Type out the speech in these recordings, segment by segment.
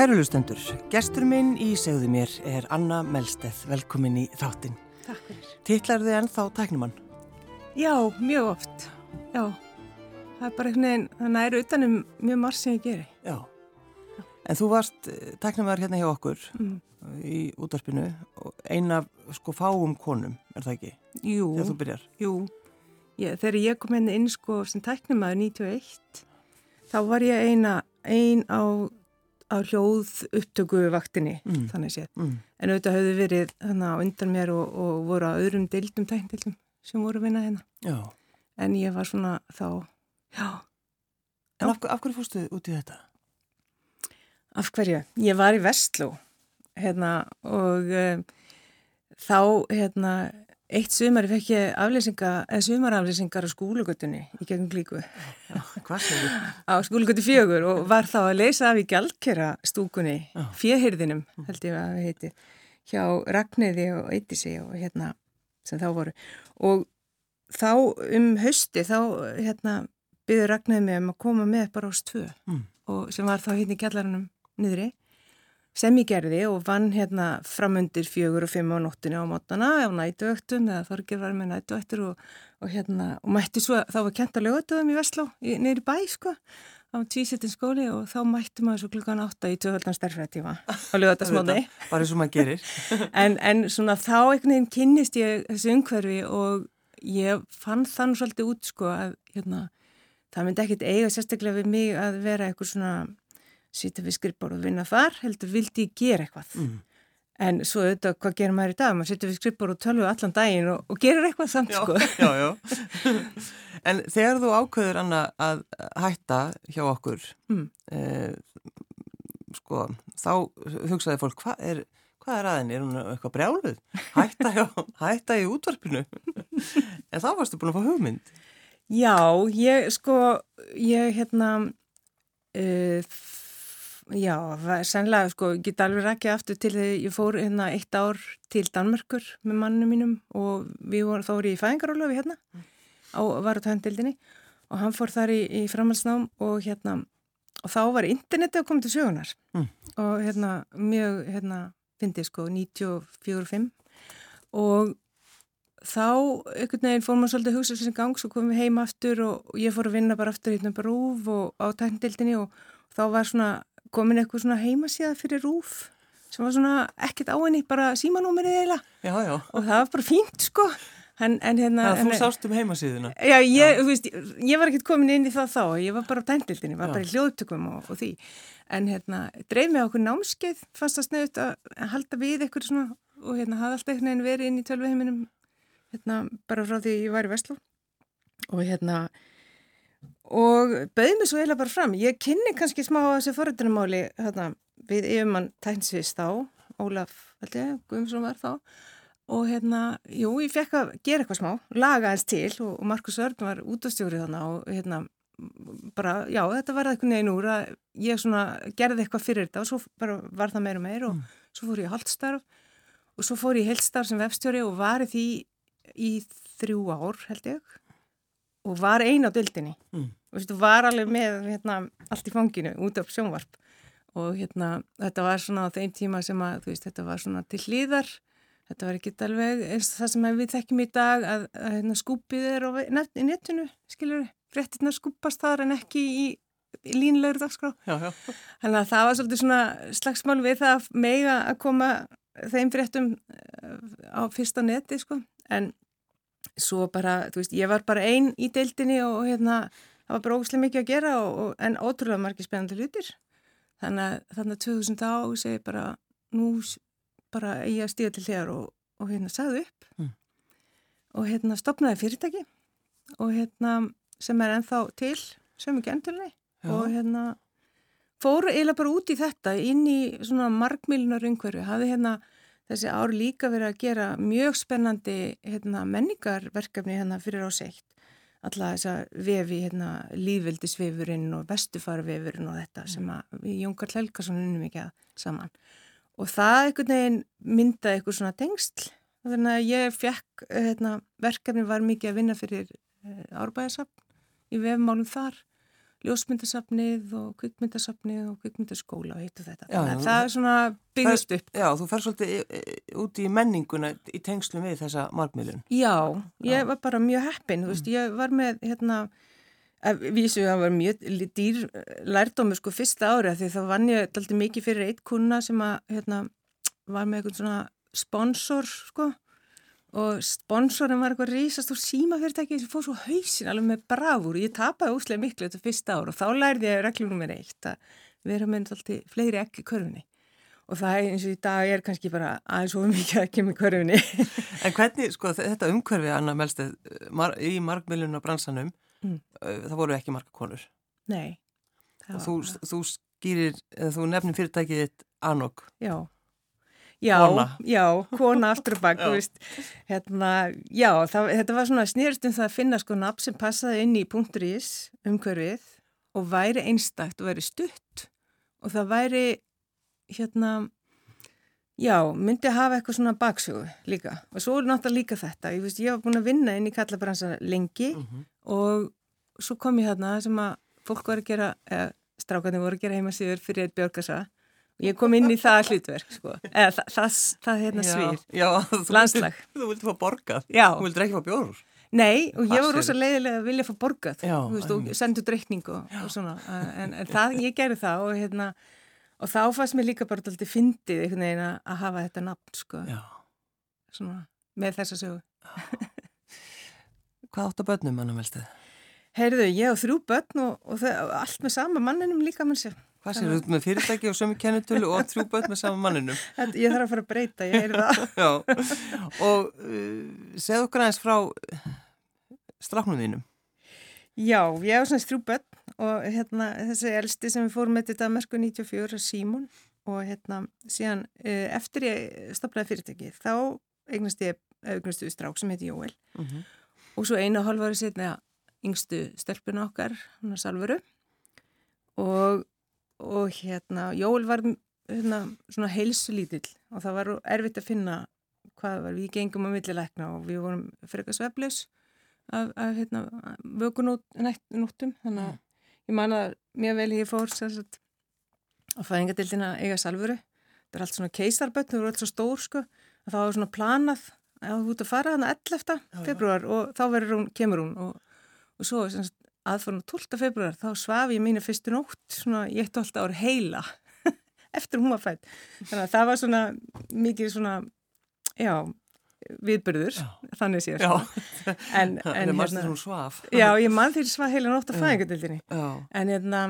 Kæru lustendur, gestur minn í segðu mér er Anna Melsteð, velkomin í þáttinn. Takk fyrir. Tittlar þið ennþá tæknumann? Já, mjög oft. Já, það er bara einhvern veginn, þannig að það er utanum mjög marg sem ég geri. Já. En þú varst tæknumaður hérna hjá okkur Mm. í útvarpinu og eina sko fáum konum, er það ekki? Jú, Þegar þú byrjar. jú. Ég, þegar ég kom hérna inn sko sem tæknumæður 91, þá var ég eina, ein á, á hljóð upptöku vaktinni, Mm. þannig séð. Mm. En auðvitað höfðu verið á undan mér og, og voru á öðrum deildum tækndeildum sem voru vinna hérna. Já. En ég var svona þá, já, En af, af hverju fórstu út í þetta? Af hverju? Ég var í Vestló hérna, og um, þá hérna, eitt sumari fekk ég aflýsinga, eða sumaraflýsingar á skúlugötunni í gegnum klíku Hvað segir þú? á skúlugötu fjögur og var þá að leysa af í gjaldkera stúkunni, Já. fjehyrðinum held ég að það heiti, hjá Ragnæði og Eitisi og hérna sem þá voru og þá um hausti þá hérna byður Ragnæði mig um að koma með bara á stvö Mm. og sem var þá hérna í kjallarannum niðri sem ég gerði og vann hérna framundir fjögur og fimm á nóttinu á mótana á nætuöktum eða þorgir var með nætuöktur og, og hérna og mætti svo, þá var kent að lögatöðum í Vestló neyri bæ sko á tvísettin skóli og þá mætti maður svo klukkan átta í tvöfaldan stærfræðtíma á lögatarsmóti Bara eins og maður gerir. en, en svona þá einhvern veginn kynnist ég þessu umhverfi og ég fann þann svolítið út sko að hérna, það myndi ekkit eiga sérstaklega við mig að vera eitthvað svona sýta við skrippbór og vinna þar heldur vildi ég gera eitthvað Mm. en svo auðvitað hvað gerir maður í dag maður sýta við skrippbór og tölvu allan daginn og, og gerir eitthvað samt Já, sko já, já. En þegar þú ákveður Anna að hætta hjá okkur, Mm. eh, sko, þá hugsaði fólk, hvað er, hvað er aðeins? Er hún eitthvað brjáluð? Hætta, hjá, hætta í útvarpinu? en þá varstu búin að fá hugmynd. Já, ég sko, ég hérna, uh, já, sennilega sko, ég get alveg rækja aftur til þegar ég fór hérna eitt ár til Danmörkur með mannum mínum og við vorum, þá í fæðingarólafi hérna á varutændildinni og hann fór þar í, í framhalsnám og hérna, og þá var interneti að koma til sögunar Mm. og hérna, mjög, hérna, fyndið sko, 94-5 og þá einhvern veginn fór maður svolítið að hugsa þessi gang, svo komum við heim aftur og, ég fór að vinna bara aftur hérna bara rúf og á tækndildinni og þá var svona komin eitthvað svona heimasíða fyrir rúf sem var svona ekkert á henni, bara símanúmerið eiginlega Já, já. og það var bara fínt sko en, en hérna Þannig að en, þú sást um heimasíðuna. Já, ég, þú veist, ég var ekkert komin inn í það þá, ég var bara á tækndildinni, var Já. bara í hljóðtökum og, og því en hérna, dreif á okkur námskeið fannst það sneðut að halda við eitthvað svona og hérna hafði alltaf einhvern veginn verið inn í tölviheiminum hérna bara frá því ég var í Vestló og hérna og bauði mig svo eiginlega bara fram. Ég kynni kannski smá að þessu forrættunumáli hérna, við yfirmann tæknsvist þá Ólaf, held ég, Guðmundsson var þá. Og hérna, jú, ég fekk að gera eitthvað smá, laga eins til og, og Markus Örn var útastjórið þannig og hérna bara, já, þetta var eitthvað neginn úr að ég svona gerði eitthvað fyrir þetta og svo bara var það meira og meira og svo fór ég haldstarf og svo fór ég heilstarf sem vefstjóri og var í því í þrjú ár held ég og var ein á dildinni Mm. og veistu, var alveg með hérna, allt í fanginu út af sjónvarp og hérna, þetta var svona á þeim tíma sem að, þú veist, þetta var svona til hlýðar þetta var ekki alveg eins og það sem við þekkjum í dag að, að hérna, skúpið er á net, í netinu, skilur fréttirna skúpast þar en ekki í, í línlegur dagskrá. Þannig að það var svolítið svona slagsmál við það að mega að koma þeim fréttum eh, á fyrsta neti sko. En svo bara, þú veist, ég var bara einn í deildinni og hérna, það var bara ógustlega mikið að gera og, og, en ótrúlega margir spennandi hlutir. Þannig að þannig að 2000 á segi bara, nú bara ég að stíða til þér og, og hérna sagði upp Mm. og hérna stopnaði fyrirtæki og hérna sem er ennþá til, sem ekki endurlega og hérna fóru eiginlega bara út í þetta inn í svona markmílunar umhverfi, hafði hérna þessi ár líka verið að gera mjög spennandi hérna, menningarverkefni hérna fyrir á seitt alla þessa vefi hérna lífveldisvefurinn og vestufarvefurinn og þetta sem að við Jónkar Helgason unnum ekki að saman. Og það einhvern veginn myndaði eitthvað svona tengsl. Þannig að ég fekk hérna, verkefni var mikið að vinna fyrir uh, árbæðasafn í vefmálum þar ljósmyndasafnið og kvikmyndasafnið og kvikmyndaskóla og heitu þetta. Já, Þannig já, að það er svona byggðust upp. Já, þú fer svolítið í- í- út í menninguna í tengslum við þessa markmiðlun. Já, ég Já. var bara mjög heppin, þú veist, ég var með, hérna, að vísu að það var mjög dýr eh, lærdómi sko fyrsta ári af því þá vann ég alltaf mikið fyrir eitt kuna sem að, hérna, var með eitthvað svona sponsor, sko, og sponsorin var eitthvað rísast úr símafyrirtæki sem fór svo hausin alveg með bravúr, ég tapaði úslega miklu þetta fyrsta ár og þá lærði ég reglum nummer eitt að vera með alltaf fleiri ekki körfunni og það eins og í dag er kannski bara aðeins of mikið ekki með körfunni En hvernig, sko, þetta umhverfi, Anna Melsteð, mar í markmiðluna bransanum, Mm. uh, það voru ekki marga konur. Nei Og þú, þú skýrir, þú nefnir fyrirtækið þitt Anok. Já, já, Kona. já, kona aftur og bak, Já. þú veist, hérna, já, það, þetta var svona snýrst um það að finna sko nafn sem passaði inn í .is umhverfið og væri einstakt og væri stutt og það væri, hérna, já, myndi hafa eitthvað svona baksögu líka og svo er náttúrulega líka þetta, ég veist, ég var búin að vinna inn í kallabransa lengi -hmm. og svo kom ég hérna sem að fólk var að gera, eða strákarnir voru að gera heima síður fyrir eitt björgasa ég kom inn í það hlutverk sko, eða það, það, það hérna svið, Já, þú landslag. Vildir, þú vildi fá borgað. Já, Þú vildir ekki fá bjóður. nei og ég var rosa leiðilega að vilja fá borgað, Já, þú veist, og sendu dreikning og, og svona, en, en það, ég gerði það og hérna, og þá fannst mér líka bara alltaf fyndið einhvern veginn að hafa þetta nafn, sko, Já. svona, með þessa sögu. Hvað átt að börnum, Anna Melsteð? Heyrðu, ég á þrjú börn og, og það, allt með sama manninum líka mann sér. Hvað sér út með fyrirtæki og sömu kennitölu og þrjú börn með sama manninum? Ég þarf að fara að breyta, ég heyrði það. Já, og uh, segð okkur aðeins frá strafnum þínum. Já, ég á svona þrjú börn og hérna þessi elsti sem við fórum með til Danmarku 94 er Símon og hérna síðan eh, eftir ég stopnaði fyrirtæki þá eignast ég augnastu strák sem heiti Jóel Mm -hmm. og svo einu hálf ári setna yngstu stelpuna okkar, hún er Salvuru og, og hérna Jóel var hérna, svona heilsulítill og það var erfitt að finna hvað var, við gengum á millilegna og við vorum frekar sveflaus af, af hérna, vökunóttum þannig að ég man að mjög vel ég fór sagt, á fæðingadildina eiga Salvuru þetta er allt svona keisarböld, þau voru allt svo stór sko, að það var svona planað að þú ert að fara hana 11. já. februar og þá verður hún, kemur hún og, og svo aðfórun 12. februar þá svaf ég mínu fyrstu nótt svona í eitt og alltaf ár heila eftir hún var fætt þannig að það var svona mikið svona já, viðbyrður Já. þannig Já, sko. en, en hérna, já, ég mann því svaf heila nótt fæðingadildinni Já, en hérna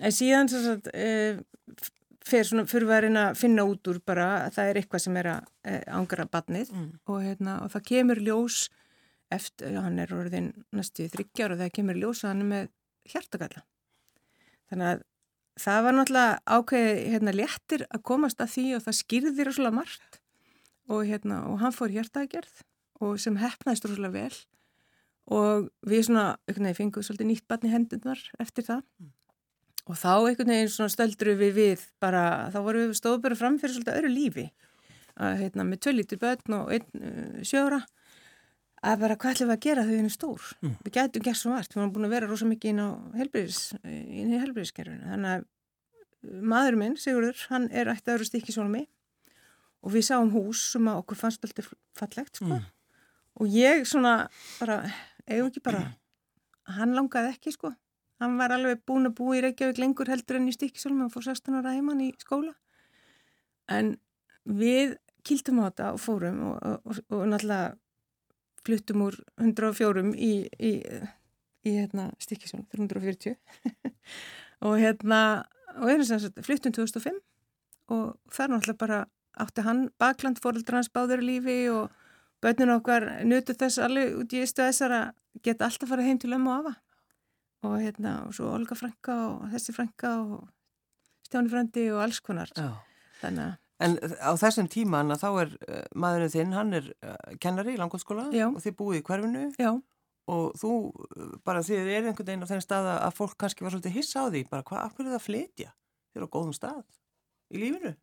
en síðan sagt e, fyrir svona fyrir að að finna út úr bara að það er eitthvað sem er að e, angra badnið mm. og, hérna, og það kemur ljós eftir, hann er orðin næstu þryggjar og það kemur ljós að hann með hjartagalla. Þannig að það var náttúrulega ákveði hérna léttir að komast að því og það skýrðir rosalega margt. Og hérna og hann fór hjartagerð og sem hefnaðist rosalega vel. Og við svona, einhvern veginn fengum svolítið nýtt barn í hendunar eftir það. Og þá einhvern veginn svona stöldru við við bara, þá vorum við stóð bara fram fyrir svolítið öðru lífi. Að hérna með tvö lítur börn og einn uh, sjóra að bara hvað ætlum við að gera þau henni stór? Mm. við gætum gert svo vart, við varum búin að vera rosa mikið inn á helbriðis, inn í helbriðiskerfinu þannig að uh, maður minn, Sigurður, hann er ætti öðru stikki svona mig og við sáum hús sem að okkur fannst alltaf fallegt sko. Mm. og ég svona bara, eigum ekki bara hann langaði ekki sko. Hann var alveg búin að búa í Reykjavík lengur heldur enn í stikkisólum, hann fór 16 ára heimann í skóla. En við kýltum á þetta og fórum og, og, og, og náttúrulega fluttum úr 104 í, í, í hérna, stikkisólum 340 og hérna og einu sem sagt fluttum 2005 og þar náttúrulega bara átti hann bakland fóreldra hans báður í lífi og börnun okkar nutu þess alveg út í stu þessar að geta alltaf farið heim til ömmu og afa. Og hérna og svo Olga Franka og þessi Franka og Stjáni Frandi og alls konar. Já. þannig að En á þessum tíma Anna, þá er uh, maðurinn þinn, hann er uh, kennari í langkvæmskóla Já. og þið búið í hverfinu já, og þú, uh, bara þið er einhvern veginn á þenn stað að- að fólk kannski var svolítið hissa á því, bara hvað, af hverju er það að flytja? Þið eru á góðum stað í lífinu.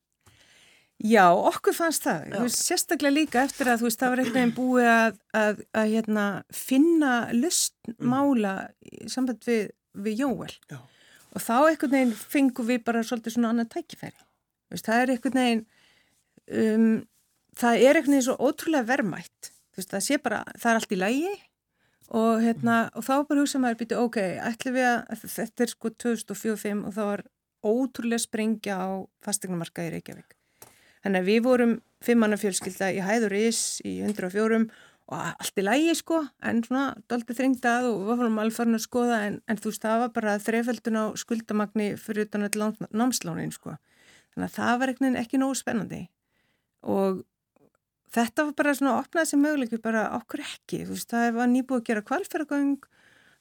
já, okkur fannst það veist, sérstaklega líka eftir að veist það var einhvern veginn búið að, að, að hérna, finna lust Mm. samband við við Jóel Já. og þá einhvern veginn fengum við bara svolítið svona annað tækifæri veist, það er einhvern veginn um, það er einhvern veginn svo ótrúlega vermætt veist, það sé bara, það er allt í lægi og, hérna, og þá bara hugsa maður býtu, ok, ætlum við að þetta er sko 2045 og þá var ótrúlega sprengja á fastegnumarka í Reykjavík. Þannig að við vorum fimmanna fjölskylda í hæður ís í 104 og allt í lægi sko en svona doldi þringtað og við fórum alveg farin að skoða en, en þú veist það var bara þreföldun á skuldamagni fyrir utan all námslánin sko þannig að það var ekki nógu spennandi. Og þetta var bara svona að opna þessi möguleik bara okkur ekki, þú veist það var nýbúið að gera kvalferðagöng,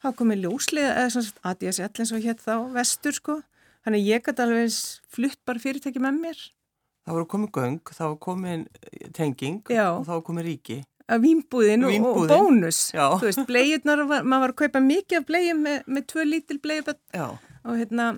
þá komið ljóslega eða svona ADSL eins og hér þá vestur sko, þannig ég gæti alveg flutt bara fyrirtæki með mér. Það voru komið göng, var komið tenging Já. og var komið ríki. Að vínbúðin og, og bónus. Já. þú veist, bleiðnar, maður var að kaupa mikið af bleiðum með, með tvö lítil bleiðum og hérna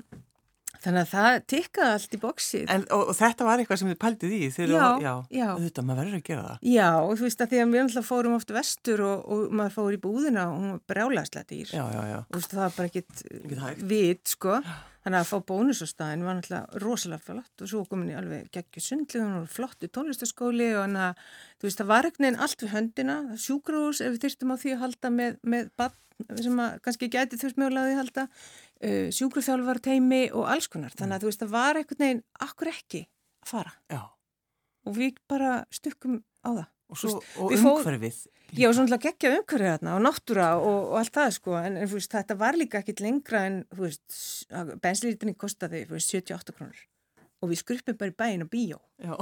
þannig að það tikkaði allt í bóksið og, og þetta var eitthvað sem þið pældið í þegar já, já, já. þetta maður verður að gera það. Já, og þú veist að því að við alltaf fórum oft vestur og, og maður fór í búðina og hún var brjálæslega dýr. Já, já, og veist, það var bara ekkit vit sko Þannig að fá bónus á staðin var náttúrulega rosalega flott og svo komin ég alveg geggjur sundlið og flottu tónlistaskóli og þannig að þú veist það var ekkert neginn allt við höndina, sjúkrús ef við þyrstum á því að halda með, með barn sem að kannski gæti þurft mögulega að því halda, uh, sjúkrúþjálfar teimi og alls konar. Þannig að þú veist það var ekkert neginn akkur ekki að fara Já. og við bara stukkum á það. Og, svo, og umhverfið. Já, og svona geggja umhverfið þarna og náttúra og, og allt það sko, en, en veist, þetta var líka ekkit lengra en, þú veist, 78 krónur. Og við skrupum bara í bæin og bíó. Já.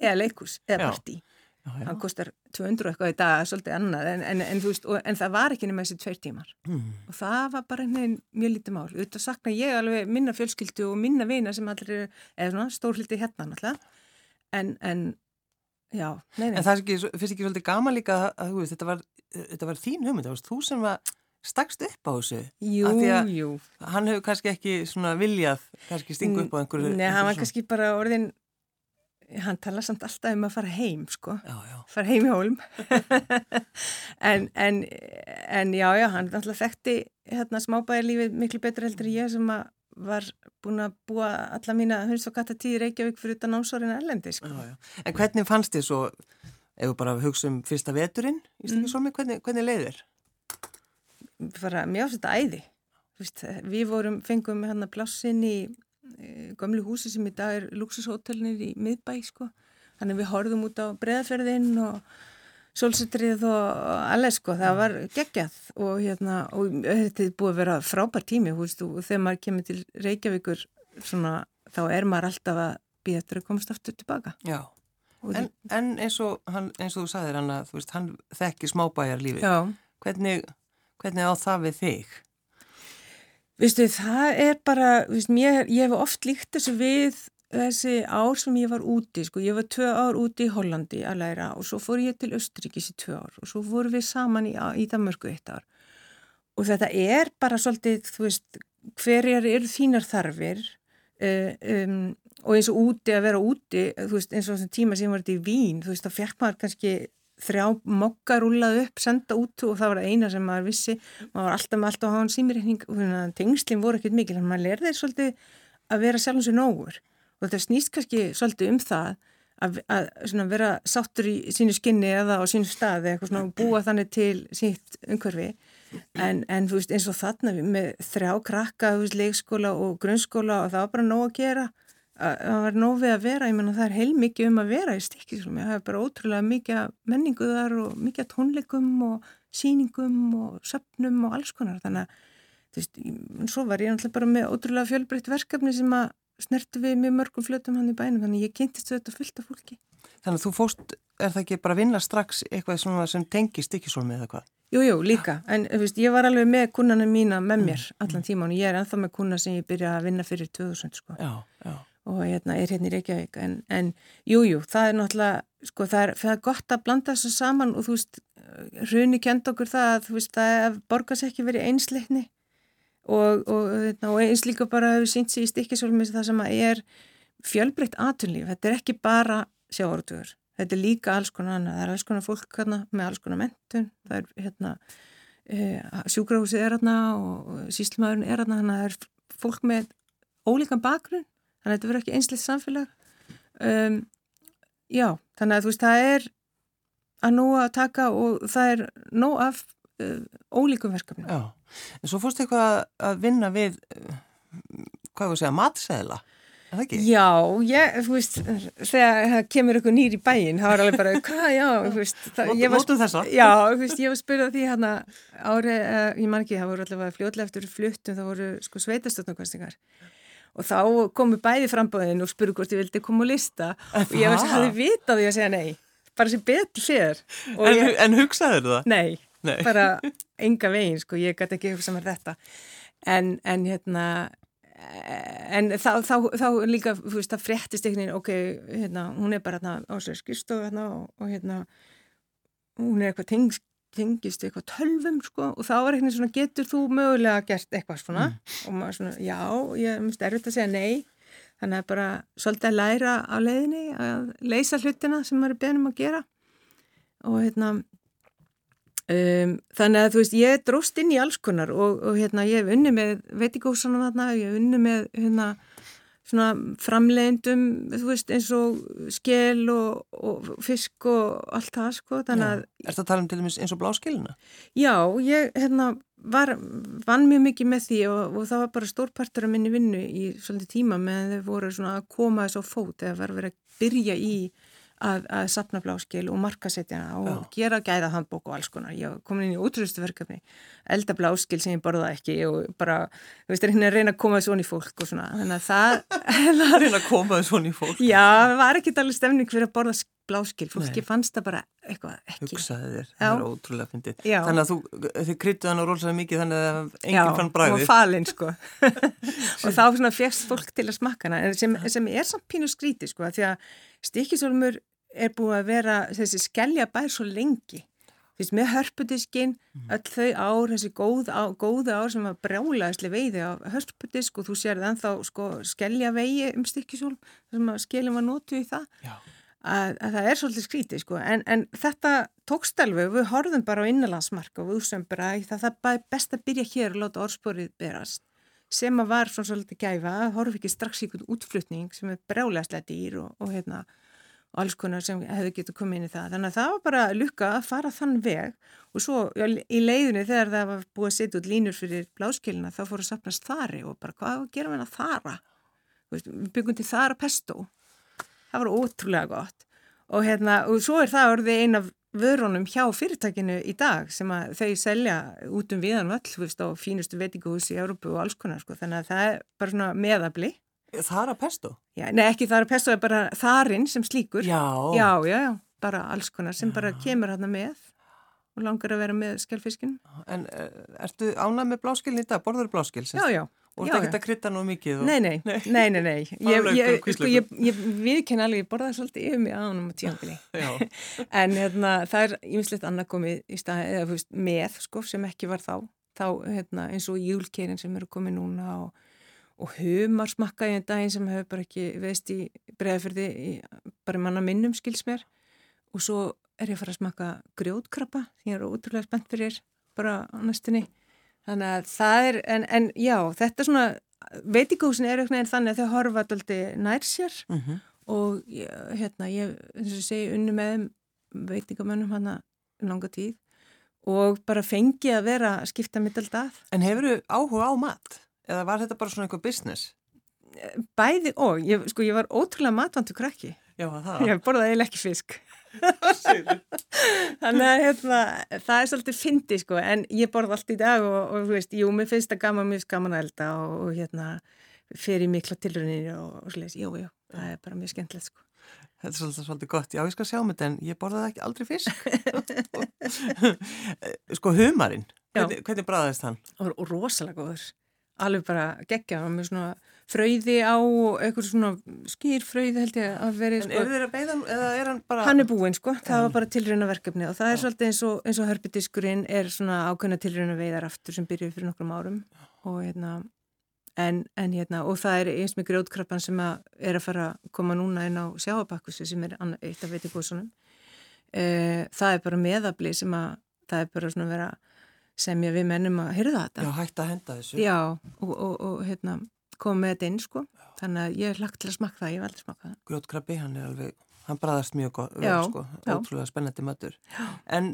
eða leikus, eða partí. Hann kostar 200 eitthvað í dag, svolítið annað. En, en, en, veist, og, en það var ekki nema þessi tveir tímar. Mm. og það var bara einhvern mjög lítið mál, auðvitað sakna ég alveg minna fjölskyldu og minna vina sem allir eða svona stórhildi hérna náttúrulega. En, en já, nei, nei. En það ekki, finnst ekki svolítið gaman líka að, veist, þetta, var, þetta var þín hugmynd, það varst þú sem var stakst upp á þessu Jú, jú Hann hefur kannski ekki svona viljað kannski stingu upp á einhverju Nei, hann var kannski bara orðin hann tala samt alltaf um að fara heim sko, já, já. fara heim í hólum en, en en já, já, hann alltaf þekkti hérna smábæðarlífið miklu betur heldur ég sem að var búin að búa alla mína hunds og katta tíð Reykjavík fyrir utan ámsorinn erlendi sko. já, En hvernig fannst þið svo ef við bara hugsa um fyrsta veturinn í Stíkisólmi, mm. hvernig, hvernig leiðir? Bara mjög ástætt æði Vist, við vorum, fengum hérna plássin í gömlu húsi sem í dag er luxushótelnir í miðbæ sko. þannig við horfum út á breðaferðinn og solsutrið og alveg sko, það var geggjað og hérna, og þetta er búið að vera frábær tími, hú veist, og þegar maður kemur til Reykjavíkur svona, þá er maður alltaf að býja eftir að komast aftur tilbaka. Já, en, en eins, og, hann, eins og þú sagðir hann að, þú veist, hann þekki smábæjar lífið. Já. Hvernig, hvernig á það við þig? Vistu, það er bara, viðst, mér, ég hef oft líkt þessu við þessi ár sem ég var úti, sko, ég var tvö ár úti í Hollandi að læra og svo fór ég til Östuríkis í tvö ár og svo fór við saman í, í Danmarku eitt ár. Og þetta er bara svolítið, þú veist, hverjar eru þínar þarfir um, og eins og úti að vera úti, þú veist, eins og þessum tíma sem var þetta í Vín, þú veist, þá fekk maður kannski þrjá mokka rúlað upp, senda út og það var eina sem maður vissi, maður var alltaf með alltaf að hafa hann símirreikning og tengslinn voru ekkert mikil, en maður lerði svolítið að vera sjálfum sér nógur og þetta snýst kannski svolítið um það að, að vera sáttur í sínu skinni eða á sínu staði eitthvað svona búa þannig til sínt umhverfi. En, en þú veist eins og þarna með þrjá krakka, þú veist leikskóla og grunnskóla og það var bara nóg að gera. Það var nóg við að vera, ég menna það er heil mikið um að vera í stikkisum, ég hef bara ótrúlega mikið menningu þar og mikið tónleikum og síningum og söpnum og alls konar, þannig að þú veist, svo var ég náttúrulega bara með ótrúlega fjölbreytt verkefni sem að snertu við mjög mörgum flötum hann í bænum, þannig ég kynntist þetta fullt af fólki. Þannig að þú fóst, er það ekki bara að vinna strax eitthvað svona sem tengir stikkisólmi eða hvað? Jú, jú, líka, en veist, ég var alveg með kunnana mína með mér allan tíman og ég er ennþá með kunna sem ég byrja að vinna fyrir 2000, sko. Já, já og hérna, er hérna í Reykjavík en, en jújú, jú, það er náttúrulega sko, það, er, það er gott að blanda þessu saman og þú veist, hruni kend okkur það að þú veist, það borgar sér ekki verið einsleikni og, og, hérna, og eins líka bara hefur sínt sér í stikkisólmis það sem er fjölbreytt aturlíf, þetta er ekki bara sjáortuður, þetta er líka alls konar annað, það er alls konar fólk hérna, með alls konar mentun, það er hérna e, sjúkrahúsið er aðna og síslmaðurinn er aðna þannig að það er fólk með ólíkan bakgrunn. Þannig að þetta verður ekki einsleitt samfélag. Um, já, þannig að þú veist það er að nóg að taka og það er nóg af uh, ólíkum verkefni Já, en svo fórstu eitthvað að vinna við uh, hvað var að segja, er það ekki? Já, ég, þú veist þegar það kemur eitthvað nýr í bæin það var alveg bara, hvað, já, þú veist það, Mótu- ég var- mótu þessa? Já, þú veist, ég var spyrðað því hérna ári, uh, ég man ekki, það voru allavega fljótlega eftir fluttum, það voru sko sveitastöndakvæstingar og þá komu bæði frambóðin og spurðu hvort ég vildi koma og lista og ég veist, Það? hafði vitað því að segja nei bara sem betur fyrir En, en hugsaður það? nei, Nei. bara enga veginn, sko, ég gæti ekki hugsa mér þetta. En, en hérna en þá, þá, þá líka, þú veist, það fréttist einhvern veginn, ok, hérna, hún er bara hérna á sér skrifstofu hérna og, og hérna hún er eitthvað tengst tengist eitthvað tölvum sko og þá var eitthvað svona getur þú mögulega gert eitthvað svona? Og maður svona já, ég myndi erfitt að segja nei. Þannig að bara svolítið að læra á leiðinni að leysa hlutina sem maður er beðnum að gera. Og hérna um, þannig að þú veist ég dróst inn í alls konar og, og hérna ég hef unni með veitikósanum þarna, ég hef unni með hérna svona framleiðendum, þú veist, eins og skel og, og fisk og allt það, sko, þannig að Er það að tala um til dæmis eins og bláskilina? Já, ég hérna, var, vann mjög mikið með því og, og það var bara stórpartur af minni vinnu í svolítið tíma meðan þau voru svona að koma þess á fót eða var verið að byrja í að, að sapna bláskil og markasetja og Já. gera gæða handbók og alls konar. Ég komin inn í útrústu verkefni, elda bláskil sem ég borða ekki og bara, þú veist, reyna að reyna að koma svona í fólk og svona. Þannig að það, er að koma svona í fólk. já, það var ekki allir stemning fyrir að borða bláskil. Fólki Nei. fannst það bara eitthvað ekki. Hugsaði þér, Já. það er ótrúlega fyndið. Já. Þannig að þú, þið kryttuð hann á rólsæði mikið þannig að enginn Já, fann og bræðið. falin sko og þá svona fegst fólk til að smakka hana sem, sem er samt pínu skríti sko því að stikisólmur er búið að vera þessi skellja bær svo lengi. Fyrst með hörpudiskin, öll þau ár, þessi góð á, góðu ár sem var brjálaðislega veiði á hörpudisk og þú sér það ennþá sko, skellja vegi um stykkisólm, þar sem að skellin var notu í það, að, að það er svolítið skrítið sko, en, en þetta tókst alveg, við horfðum bara á innanlandsmark og að það, það er best að byrja hér og láta orðsporið berast. Sem að var svona svolítið gæfa, horf ekki strax í einhvern útflutning sem er brjálaðislega dýr og, og hérna og alls konar sem hefðu getur komið inn í það. Þannig að það var bara lukka að fara þann veg og svo já, í leiðinni þegar það var búið að setja út línur fyrir bláskilina þá fóru að sapnast þari og bara hvað gerum við að þara? Veist, við byggum til þara pesto. Það var ótrúlega gott og, hérna, og svo er það orðið ein af vörunum hjá fyrirtækinu í dag sem að þau selja út um viðan veist, á fínustu veitingahús í Európu og alls konar sko. þannig að það er bara meðabli Það að pesto? Já, nei, ekki er pesto, það er bara þarinn sem slíkur. Já. Já, já, já, bara alls konar sem bara kemur hérna með og langar að vera með skjálfiskinn. En er, ertu ánað með bláskilin í dag? Borður bláskil? Já, já. Og já, þetta já. að krytta nú mikið? Og... Nei, nei, nei, nei, nei. Bara Ég, ég, og sko, ég, ég viðkenn alveg, ég borðaði svolítið yfir mig ánum á tíanbili. Já. En hérna, það er ýmislegt annað komið í stað, eða veist, með, sko, sem ekki var þá. Þá, hérna, eins og júlkeirin sem eru komið núna og, og humar smakkaði en daginn sem hefur bara ekki veist í bregðafyrði, bara manna minnum skils mér. Og svo er ég að fara að smakka grjótkrabba, því ég er ótrúlega spennt fyrir bara á næstunni. Þannig að það er, en, en já, þetta svona, veitingúsin er eitthvað en þannig að þau horfa alltaf nær sér Mm og ég, hérna, ég, eins og segi, unni með veitingamönnum hana langa tíð og bara fengi að vera að skipta mitt alltaf. En hefur þú áhuga á mat? Eða var þetta bara svona eitthvað business? Bæði og, ég, sko, ég var ótrúlega matvandu krakki. Já, það. Ég borðaði eiginlega ekki fisk. Þannig að hérna, það er svolítið fyndi sko, en ég borða allt í dag og, og þú veist, jú, mér finnst það gaman, mér finnst gaman að elda og, og hérna, fer í mikla tilrunir og, og sliðis, jú, jú, það er bara mjög skemmtilegt sko. Þetta er svolítið, svolítið gott. Já, ég skal sjá með þetta en ég borðaði ekki aldrei fisk. sko, humarinn. Hvernig, hvernig bræðist hann? og, og rosalega góður alveg bara geggja hann með svona fröyði á og eitthvað svona skýr fröyði held ég að veri En sko, eru þeir að beða hann eða er hann bara... hann er búinn sko, það var bara tilrauna verkefni og það er svolítið eins og, eins og hörpidiskurinn er svona ákveðna tilrauna veiðar aftur sem byrjuði fyrir nokkrum árum og hérna en, en hérna, og það er eins með grjótkrappan sem að er að fara að koma núna inn á sjáabakkusi sem er eitt af veitikósunum e, það er bara meðabli sem að það er bara svona vera sem við mennum að hyrða þetta. Já, hægt að henda þessu. Já, og, og, og hérna, kom með þetta inn, sko. Þannig að ég er lagt til að smakka það, ég hef aldrei smakkað það. Grjótkrabbi, hann er alveg, hann bræðast mjög vel, Já, sko, já. ótrúlega spennandi matur. En,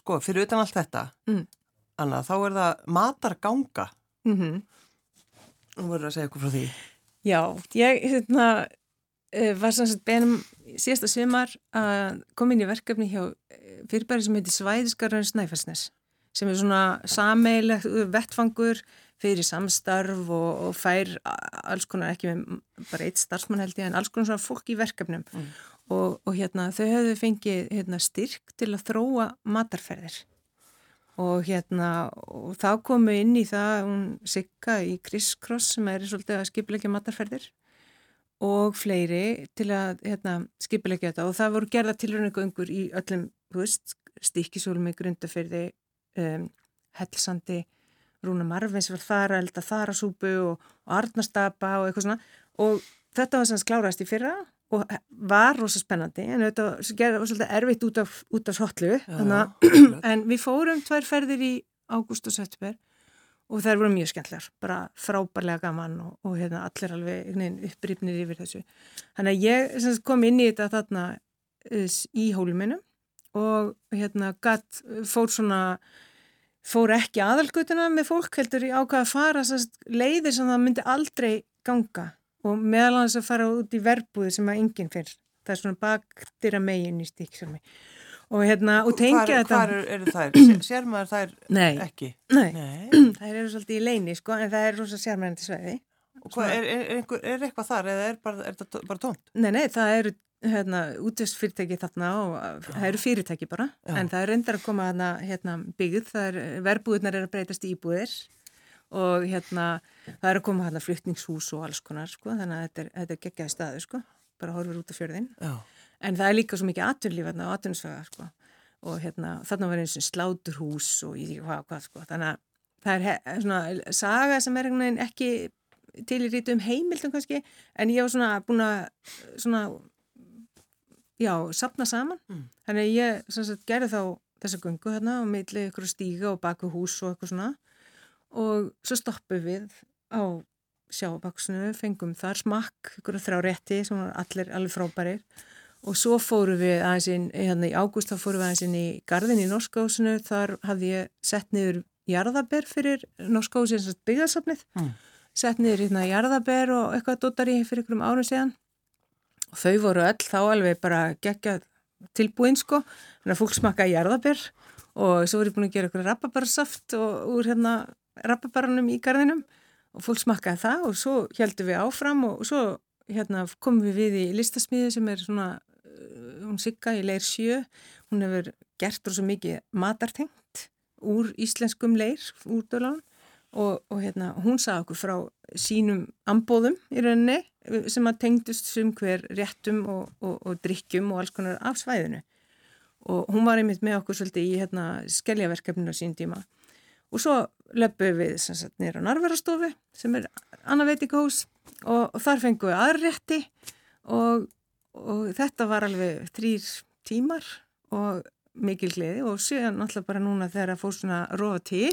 sko, fyrir utan allt þetta, Mm. Anna, þá er það matarganga. Mm Nú verður að segja eitthvað frá því. Já, ég hérna, eh, var sem sagt benum síðasta sumar að koma inn í verkefni hjá eh, fyrirbæri sem heitir Svæðiskarðurinn Snæfellsnes sem er svona sameilegt vettfangur fyrir samstarf og, og fær alls konar ekki með bara eitt starfsmann held ég en alls konar svona fólk í verkefnum. Mm. og, og hérna þau höfðu fengið hérna, styrk til að þróa matarferðir. Og hérna og þá komu inn í það hún Sigga í Criss Cross sem er svolítið að skipilegja matarferðir og fleiri til að hérna, skipilegja þetta. Og það voru gerða tilröndingur í öllum þú veist, stikkisólmi, grundafyrði um, hellsandi Rúna Marvins var þar að elda þarasúpu og, og Arnastapa og eitthvað svona og þetta var sem sklárast í fyrra og var rosa spennandi en þetta var svolítið erfitt út af, út af hotlu. En við fórum tvær ferðir í ágúst og september og þær voru mjög skemmtlar, bara frábærlega gaman og, og hérna, allir alveg upprýpnir yfir þessu. Þannig að ég sem kom inn í þetta þarna uh, í hóluminu og hérna gatt, fór svona, fór ekki aðalgutuna með fólk heldur í ákvað að fara sem sagt, leiðir sem það myndi aldrei ganga og meðal hans að fara út í verbúði sem að enginn fyrr. Það er svona baktýra megin í stíksalmi. Og hérna, og tengja þetta... Hvar eru- þær? Sér, maður þær Nei, ekki? nei. Nei. Það eru svolítið í leini sko, en það er rosa sérmærandi sveiði. Er, er, er, er eitthvað þar eða er, bara, er þetta bara tómt? Nei, nei, það eru hérna, útvist fyrirtæki þarna og uh, það eru fyrirtæki bara, Já. en það er reyndar að koma þarna hérna, byggð, það er, verbúðunar er að breytast í íbúðir og hérna, það er að koma þarna fluttningshús og alls konar, sko, þannig að þetta er, þetta er geggjaði staðu, sko, bara horfur út af fjörðin. Já. En það er líka svo mikið atvinnlíf þarna og atvinnsvæða, sko, og hérna, þarna var eins og sláturhús og í því hvað, hvað, sko, þannig að það er he- svona saga sem er ekki til í rítu um heimildum kannski, en ég var svona búin að svona já, sapna saman. Mm. þannig að ég sagt, gerði þá þessa gungu hérna og milli ykkur stíga og baku hús og eitthvað svona. Og svo stoppum við á sjábaksinu, fengum þar smakk ykkur þrjá rétti sem var allir alveg frábærir. Og svo fórum við aðeins inn, hérna í ágúst þá fórum við aðeins inn í gardin í Norskásinu þar hafði ég sett niður jarðaber fyrir Norskásinu byggðarsafnið Mm. sett niður hérna jarðaber og eitthvað dótari fyrir ykkurum árum síðan og þau voru öll þá alveg bara gegja tilbúin sko. Þannig að fólk smakkaði jarðaber og svo voru ég búin að gera ykkur rababarasaft og úr hérna rababaranum í garðinum og fólk smakkaði það og svo heldum við áfram og svo hérna komum við við í listasmíði sem er svona uh, hún Sigga í leir sjö. Hún hefur gert rosa mikið matartengt úr íslenskum leir úr dölan og, og hérna hún sagði okkur frá sínum ambóðum í rauninni sem að tengdust sum hver réttum og, og, og drikkjum og alls konar af svæðinu. Og hún var einmitt með okkur svolítið í hérna skelljaverkefninu á sín tíma. Og svo löpum við sagt nýra á Narverastofu sem er annað veitingahús og, þar fengum við aðra rétti. Og, þetta var alveg þrýr tímar og mikil gleði. Og síðan náttúrulega bara núna þegar að fór svona rofa til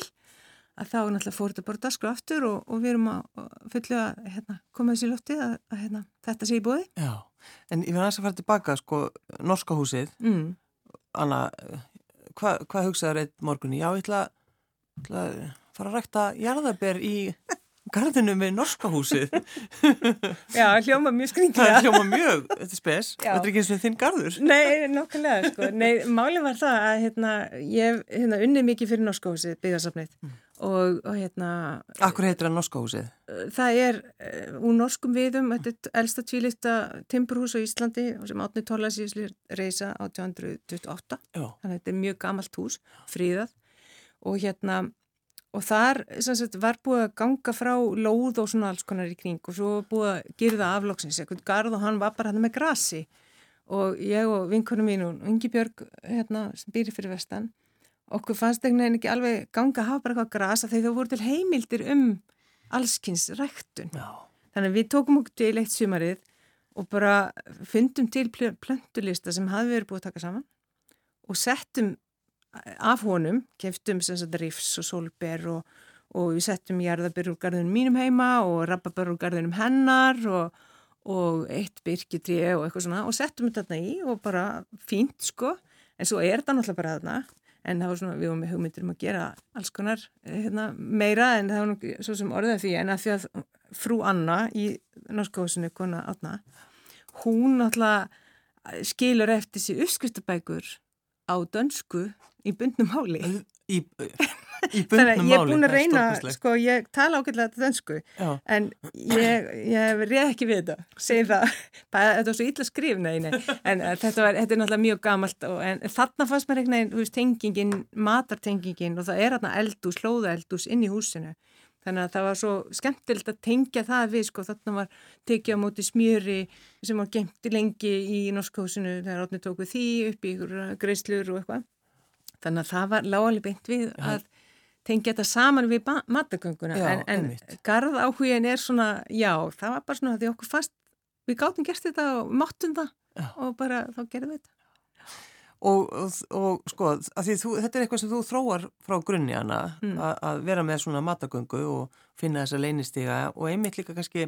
að þá náttúrulega fór þetta bara daskru aftur og, og við erum að fullu að hérna, koma þessi lótti að, að hérna, þetta sé í bóði. Já. En ég verði aðeins að fara tilbaka, sko, Norska húsið, Mm. Anna, hvað hva hugsaður eitt morgunni? Já, ég ætla, að fara að rækta jarðaber í garðinu með Norska húsið. Já, hljóma mjög Það skringilega. er hljóma mjög, þetta er spes, Já. þetta er ekki eins og þinn garður. Nei, nokkulega, sko. Nei, málið var það að hérna, ég hef hérna, unnið mikið fyrir Norskóhúsið, byggðarsafnið og, og hérna, Akkur heitir það Norska húsið? það er uh, úr norskum viðum, þetta er elsta tvílista timburhús á Íslandi sem átni tólasísli reysa 1828, Já. þannig að þetta er mjög gamalt hús, fríðað og hérna, og þar sagt, var búið að ganga frá lóð og svona alls konar í kring og svo búið að girða aflóksins, eitthvað garð og hann var bara hann með grasi og ég og vinkunum mín og Ingi Björg hérna, sem býri fyrir vestan okkur fannst einhvern veginn ekki alveg ganga að hafa bara eitthvað grasa þegar þau voru til heimildir um allskins ræktun. Já. Þannig að við tókum okkur til eitt sumarið og bara fundum til pl- plöntulista sem hafði verið búið að taka saman og settum af honum, keftum rifs og solber og, og við settum jarðabyrr úr garðunum mínum heima og rababörr úr garðunum hennar og, og eitt byrkitri og eitthvað svona og settum þarna í og bara fínt sko, en svo er þetta náttúrulega bara þarna en það var svona, við varum með hugmyndir um að gera alls konar hérna, meira en það var nú svo sem orðið því en að því að frú Anna í norskóðsunu kona Anna, hún náttúrulega skilur eftir sér uppskriftabækur á dönsku í bundnum háli. Í, í bundnum máli. Ég er búin að reyna, sko, ég tala ágætlega þetta dönsku, Já. en ég, ég reyð ekki við þetta, segir það, þetta var svo illa skrif, nei, nei, en uh, þetta, var, þetta er náttúrulega mjög gamalt og en, þarna fannst mér einhvern veginn, tengingin, matartengingin og það er hérna eldús, hlóðaeldús inn í húsinu. Þannig að það var svo skemmtilegt að tengja það við, sko, þarna var tekið á móti smjöri sem var gemti lengi í norskósinu þegar átni tóku því upp í ykkur greiðslur og eitthvað. Þannig að það var lágalega beint við að tengja þetta saman við matagönguna en, en garð áhugin er svona, já, það var bara svona því okkur fast, við gáttum gert þetta og máttum það já. og bara þá gerðum við þetta. Og, og, og sko, þú, þetta er eitthvað sem þú þróar frá grunni hana mm. að vera með svona matagöngu og finna þessa leynistiga og einmitt líka kannski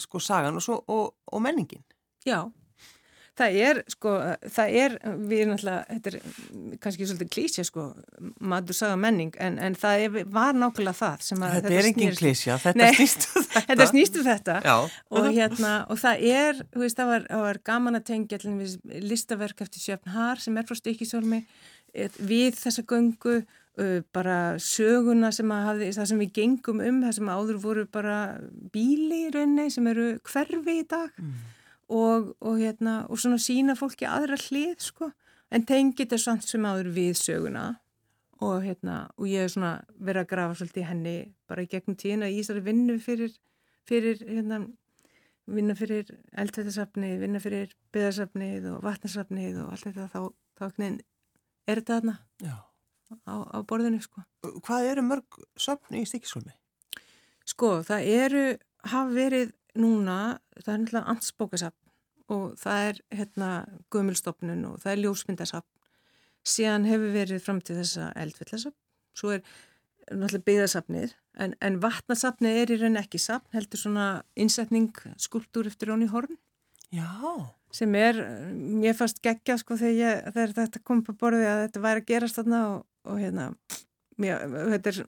sko sagan og, svo, og menningin. Já, Það er, sko, það er, við erum alltaf, þetta er kannski svolítið klísja, sko, maður sagða menning, en, en það er, var nákvæmlega það sem að þetta, þetta er engin klísja, þetta snýstu um þetta. Þetta snýstu um þetta Já. og hérna, og það er, þú veist, það var, það var gaman að tengja allir við listaverk eftir Sjöfn Har sem er frá Stikisólmi við þessa göngu, bara söguna sem að hafi, það sem við gengum um, það sem áður voru bara bíli í rauninni sem eru hverfi í dag. Mm og, og, hérna, og svona sína fólki aðra hlið sko en tengi þetta samt sem áður við söguna og, hérna, og ég hef svona verið að grafa svolítið henni bara í gegnum tíðina í Ísari vinnu fyrir, fyrir hérna, vinna fyrir eldtættasafnið, vinna fyrir byðarsafnið og vatnarsafnið og allt þetta þá, þá er þetta aðna á, á borðinu sko. Hvað eru mörg safn í stíkisólmi? Sko það eru, hafa verið núna, það er náttúrulega ansbókasafn og það er hérna gömulstofnun og það er ljósmyndasafn. Síðan hefur verið fram til þessa eldvillasafn svo er náttúrulega byggðasafnir en, en vatnasafni er í raun ekki safn heldur svona innsetning skulptúr eftir Róni Horn. Já. sem er, mér fannst geggja sko þegar, ég, þegar þetta kom på borði að þetta væri að gerast þarna og, og hérna mér, er,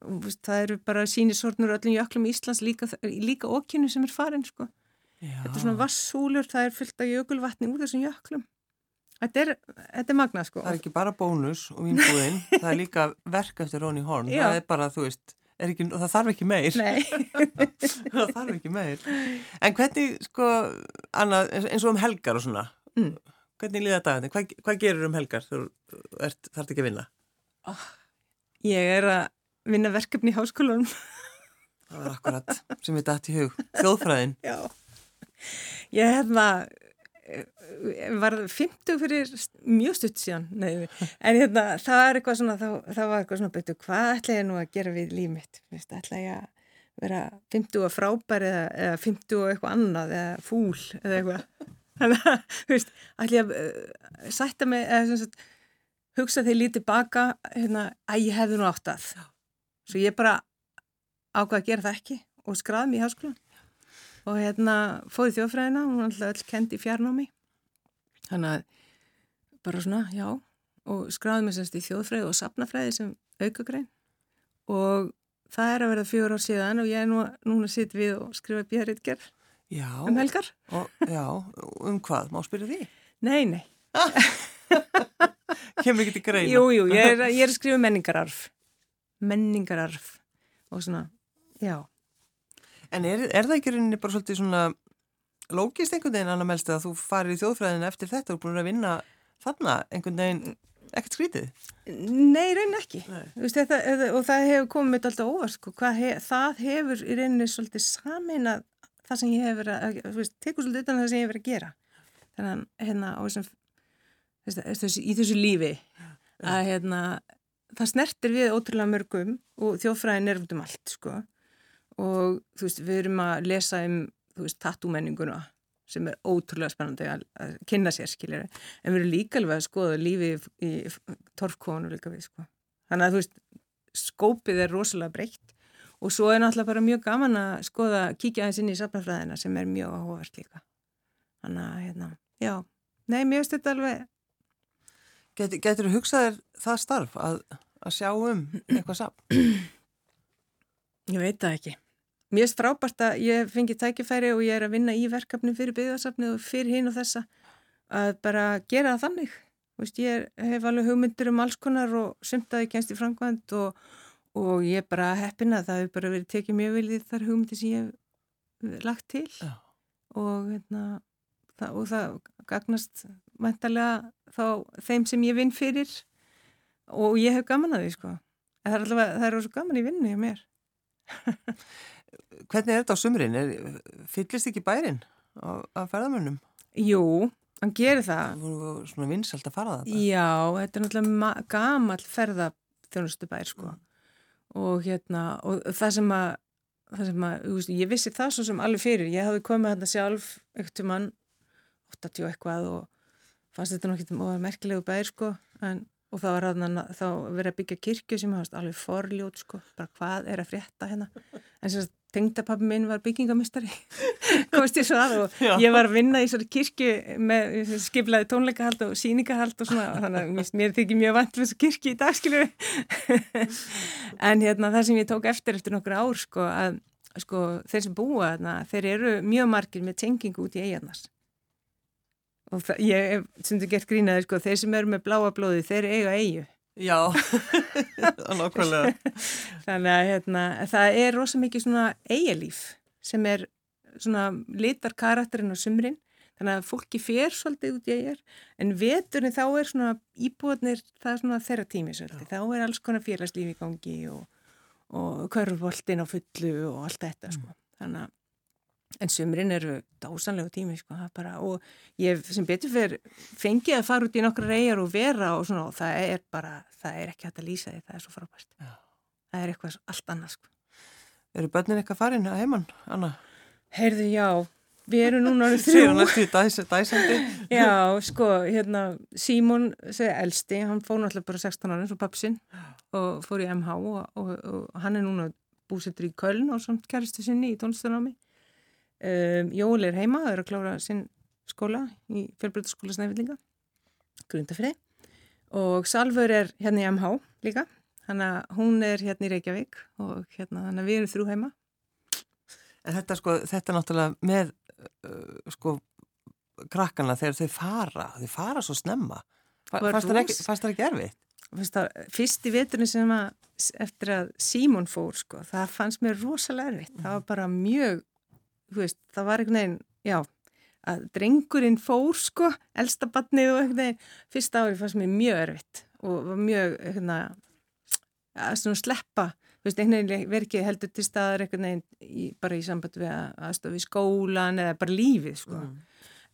það eru bara sínisortnur öllum jöklum í Íslands líka, líka okkinu sem er farin sko Já. Þetta er svona vassúlur, það er fyllt af jökulvatni úr þessum jöklum. Þetta er, þetta er magna sko. Það er ekki bara bónus og vínbúðinn, það er líka verk eftir Róni Horn. Já. Það er bara, þú veist, ekki, það þarf ekki meir. Nei. það þarf ekki meir. En hvernig, sko, Anna, eins og um helgar og svona, mm. hvernig líða daginn? Hvað, hvað gerur um helgar þú þarf ekki að vinna? Oh, ég er að vinna verkefni í háskólanum. Það er akkurat sem við dætt í hug. Þjóðfræðin. Já. Ég hefða var 50 fyrir mjög stutt síðan Nei, en hérna, það er eitthvað svona það, það var eitthvað svona betur, hvað ætla ég nú að gera við líf mitt, Vist, ætla ég að vera 50 og frábær eða, eða 50 og eitthvað annað eða fúl eða eitthvað? Þannig að, ætla ég að uh, sætta mig, eða svona hugsa þeir lítið baka, hérna að ég hefði nú átt að. Svo ég bara ákvaði að gera það ekki og skraði mér í háskólan og hérna fóði þjóðfræðina, hún var alltaf öll kend í fjarnámi. Þannig að bara svona, já. Og skráði mig semst í þjóðfræði og sapnafræði sem aukagrein. Og það er að verða fjóru ár síðan og ég er nú, núna sitt við og skrifa björritger um helgar. Og, Já, um hvað? Má spyrja því? Nei, nei. Kemur ekki til greina? Jú, jú, ég er, ég er að skrifa menningararf. Menningararf og svona, já En er, er það ekki rauninni bara svolítið svona lógist einhvern veginn annar melst að þú farir í þjóðfræðinu eftir þetta og búin að vinna þarna einhvern veginn ekkert skrítið? Nei, rauninni ekki. Veist, þetta, og það hefur komið alltaf óvart. Sko. Hef, það hefur í rauninni svolítið samin að það sem ég hefur að, veist, tekur svolítið utan það sem ég hefur að gera. Þannig að hérna þessum, þessi, í þessu lífi að hérna það snertir við ótrúlega mörgum og þjóðfræðin er út um allt sko og þú veist, við erum að lesa um, þú veist, tattúmenninguna sem er ótrúlega spennandi að, að kynna sér, skiljur en við erum líka alveg að skoða lífið í, í torfkónu líka við, sko. Þannig að þú veist, skópið er rosalega breytt. Og svo er náttúrulega bara mjög gaman að skoða, kíkja aðeins inn í safnafræðina sem er mjög áhugavert líka. Þannig að, hérna, já. Nei, finnst þetta alveg Get, Getur þú hugsaðir það starf að, að sjá um eitthvað safn? Ég veit það ekki Mér finnst frábært að ég fengi tækifæri og ég er að vinna í verkefni fyrir byggðarsafni og fyrir hinn og þessa að bara gera það þannig. Veist, ég hef alveg hugmyndir um alls konar og sumt að ég kennst í framkvæmt og, og ég er bara heppina að það hefur bara verið tekið mjög viljið þar hugmyndir sem ég hef lagt til og, hérna, það, og það gagnast mæntalega þá þeim sem ég vinn fyrir og ég hef gaman að því sko. Það er alltaf, það er svo gaman í vinnu hjá mér. Hvernig er þetta á sumrin? Er, fyllist ekki bærin af ferðamönnum? Jú, hann gerir það. Það voru svona vinsalt að fara þetta. Já, þetta er náttúrulega gamal ferðarþjónustu bær sko. Mm. Og hérna, og það sem að, það sem að, þú veist, ég vissi það svo sem alveg fyrir. Ég hafði komið hérna sjálf ekkert um hann, 80 eitthvað og fannst þetta nokkið merkilegu bær sko, en og þá var þá verið að byggja kirkju sem hafðist alveg forljót sko, bara hvað er að frétta hérna en sem tengdapappi minn var byggingamistari komist ég svo að og Já. ég var að vinna í svona kirkju með skiplaði tónleikahald og síningahald og svona þannig að mér þykir mjög vant með þessu kirkju í dag skilju en hérna það sem ég tók eftir eftir nokkur ár sko að sko þeir sem búa þarna þeir eru mjög margir með tengingu út í eigarnas og það, ég hef sem þú gert grínaði sko, þeir sem eru með bláa blóði, þeir eiga eigu Já, nákvæmlega. Þannig að hérna, það er rosa mikið svona eigalíf sem er svona litar karakterinn á sumrin. Þannig að fólki fer svolítið út í eigar en veturinn þá er svona íbúðnir, það er svona þeirra tími svolítið, þá er alls konar félagslífi í gangi og, og körfvoltin á fullu og allt þetta sko, þannig að En sumrin eru dásanlegu tími sko, bara, og ég sem betur fyrir fengið að fara út í nokkra reyjar og vera og svona og það er bara, það er ekki hægt að lýsa því, það er svo frábært. Já. Það er eitthvað allt annað sko. Eru börnin eitthvað farin að heimann, Anna? Heyrðu, já, við erum núna þrjú. Dæsandi? já, sko, hérna, Símón, segja elsti, hann fór náttúrulega bara 16 ára eins og pappsinn og fór í MH og, og, og hann er núna búsettur í Köln og samt kæristu sinni í tónlistanámi Um, Jól er heima, það er að klára sinn skóla í fjölbreytaskóla Snæfillinga, grundafrið og Salfur er hérna í MH líka, þannig að hún er hérna í Reykjavík og hérna þannig að við erum þrjú heima. En þetta sko, þetta er náttúrulega með uh, sko krakkana þegar þau fara, þau fara svo snemma. Fannst það ekki erfið? Fyrst í veturinn sem að eftir að Símón fór sko, það fannst mér rosalega erfitt. Mm. Það var bara mjög veist, það var einhvern veginn, já, að drengurinn fór sko, elsta batnið og einhvern veginn, fyrsta ári fannst mér mjög erfitt og mjög, veginn, að svona sleppa, þú veist, einhvern veginn verkið heldur til staðar einhvern veginn í, bara í samband við aðstofa í skólan eða bara lífið sko. Mm.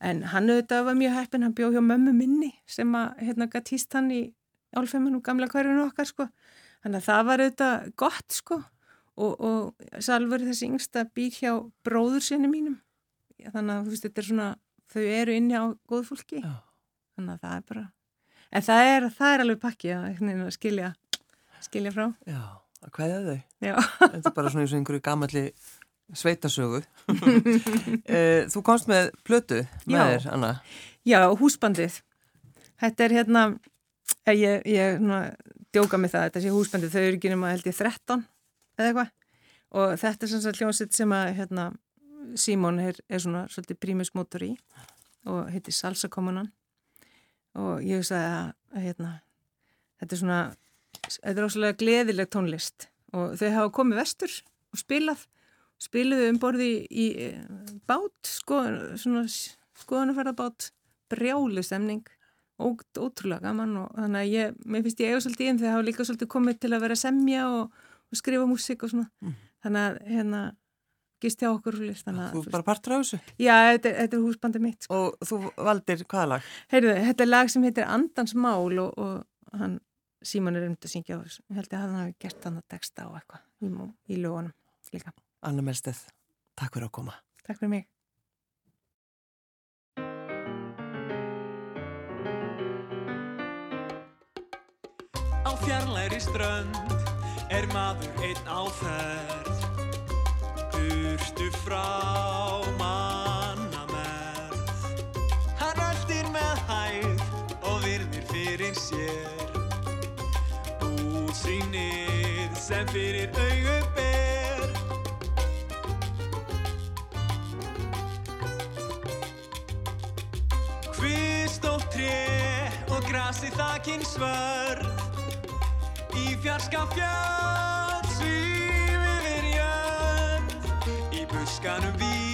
En hann auðvitað var mjög heppin, hann bjóð hjá mömmu minni sem að, hérna, gætt hýst hann í álfemmunum gamla hverjunu okkar sko. Þannig að það var auðvitað gott sko og, og Salvar þessi yngsta býr hjá bróður sinni mínum. Þannig að veist, þetta er svona þau eru inni á góð fólki. Já. þannig að það er bara en það er, það er alveg pakki að skilja, skilja frá. Já, að hvaðja þau. Þetta er bara svona eins og einhverju gamalli sveitasögu. Eh, Þú komst með plötu með Já. þér, Anna. Já, húsbandið. Þetta er hérna ég, ég ná, djóka með það, þetta sé húsbandið. Þau eru ekki nema held ég 13 eða eitthvað. Og þetta er svona hljómsett sem að hérna, Símón er, er svona svolítið prímusmótor í og heitir Salsa Kommunan og ég hugsaði að, hérna, þetta er svona þetta er óslulega gleðileg tónlist. Og þau hafa komið vestur og spilað spiluðu um borði í, í bát sko, svona skoðanferðabát brjálu stemning og ótrúlega gaman. Og þannig að ég, mér finnst ég eiga svolítið í en þau hafa líka svolítið komið til að vera semja og og skrifa músík og svona mm. þannig að hérna gist hjá okkur list, þannig, Þú er bara partur á þessu? Já, þetta, þetta er húsbandi mitt sko. Og þú valdir hvaða lag? Heyrðu, þetta er lag sem heitir Andansmál og, og hann Símon er um til að syngja á þessu ég held að hann hafi gert hann að texta á eitthvað í, í lögunum líka Anna Melsteð, takk fyrir að koma Takk fyrir mig Á fjarlæri strönd er maður einn á ferð? Burtu frá manna merð Hann öldir með hæð og virðir fyrir sér. Útsýnið sem fyrir augu ber. Hvist og tré og grasi þakinn svörð Í fjarska fjöld svíf yfir jörð Í buskanum vík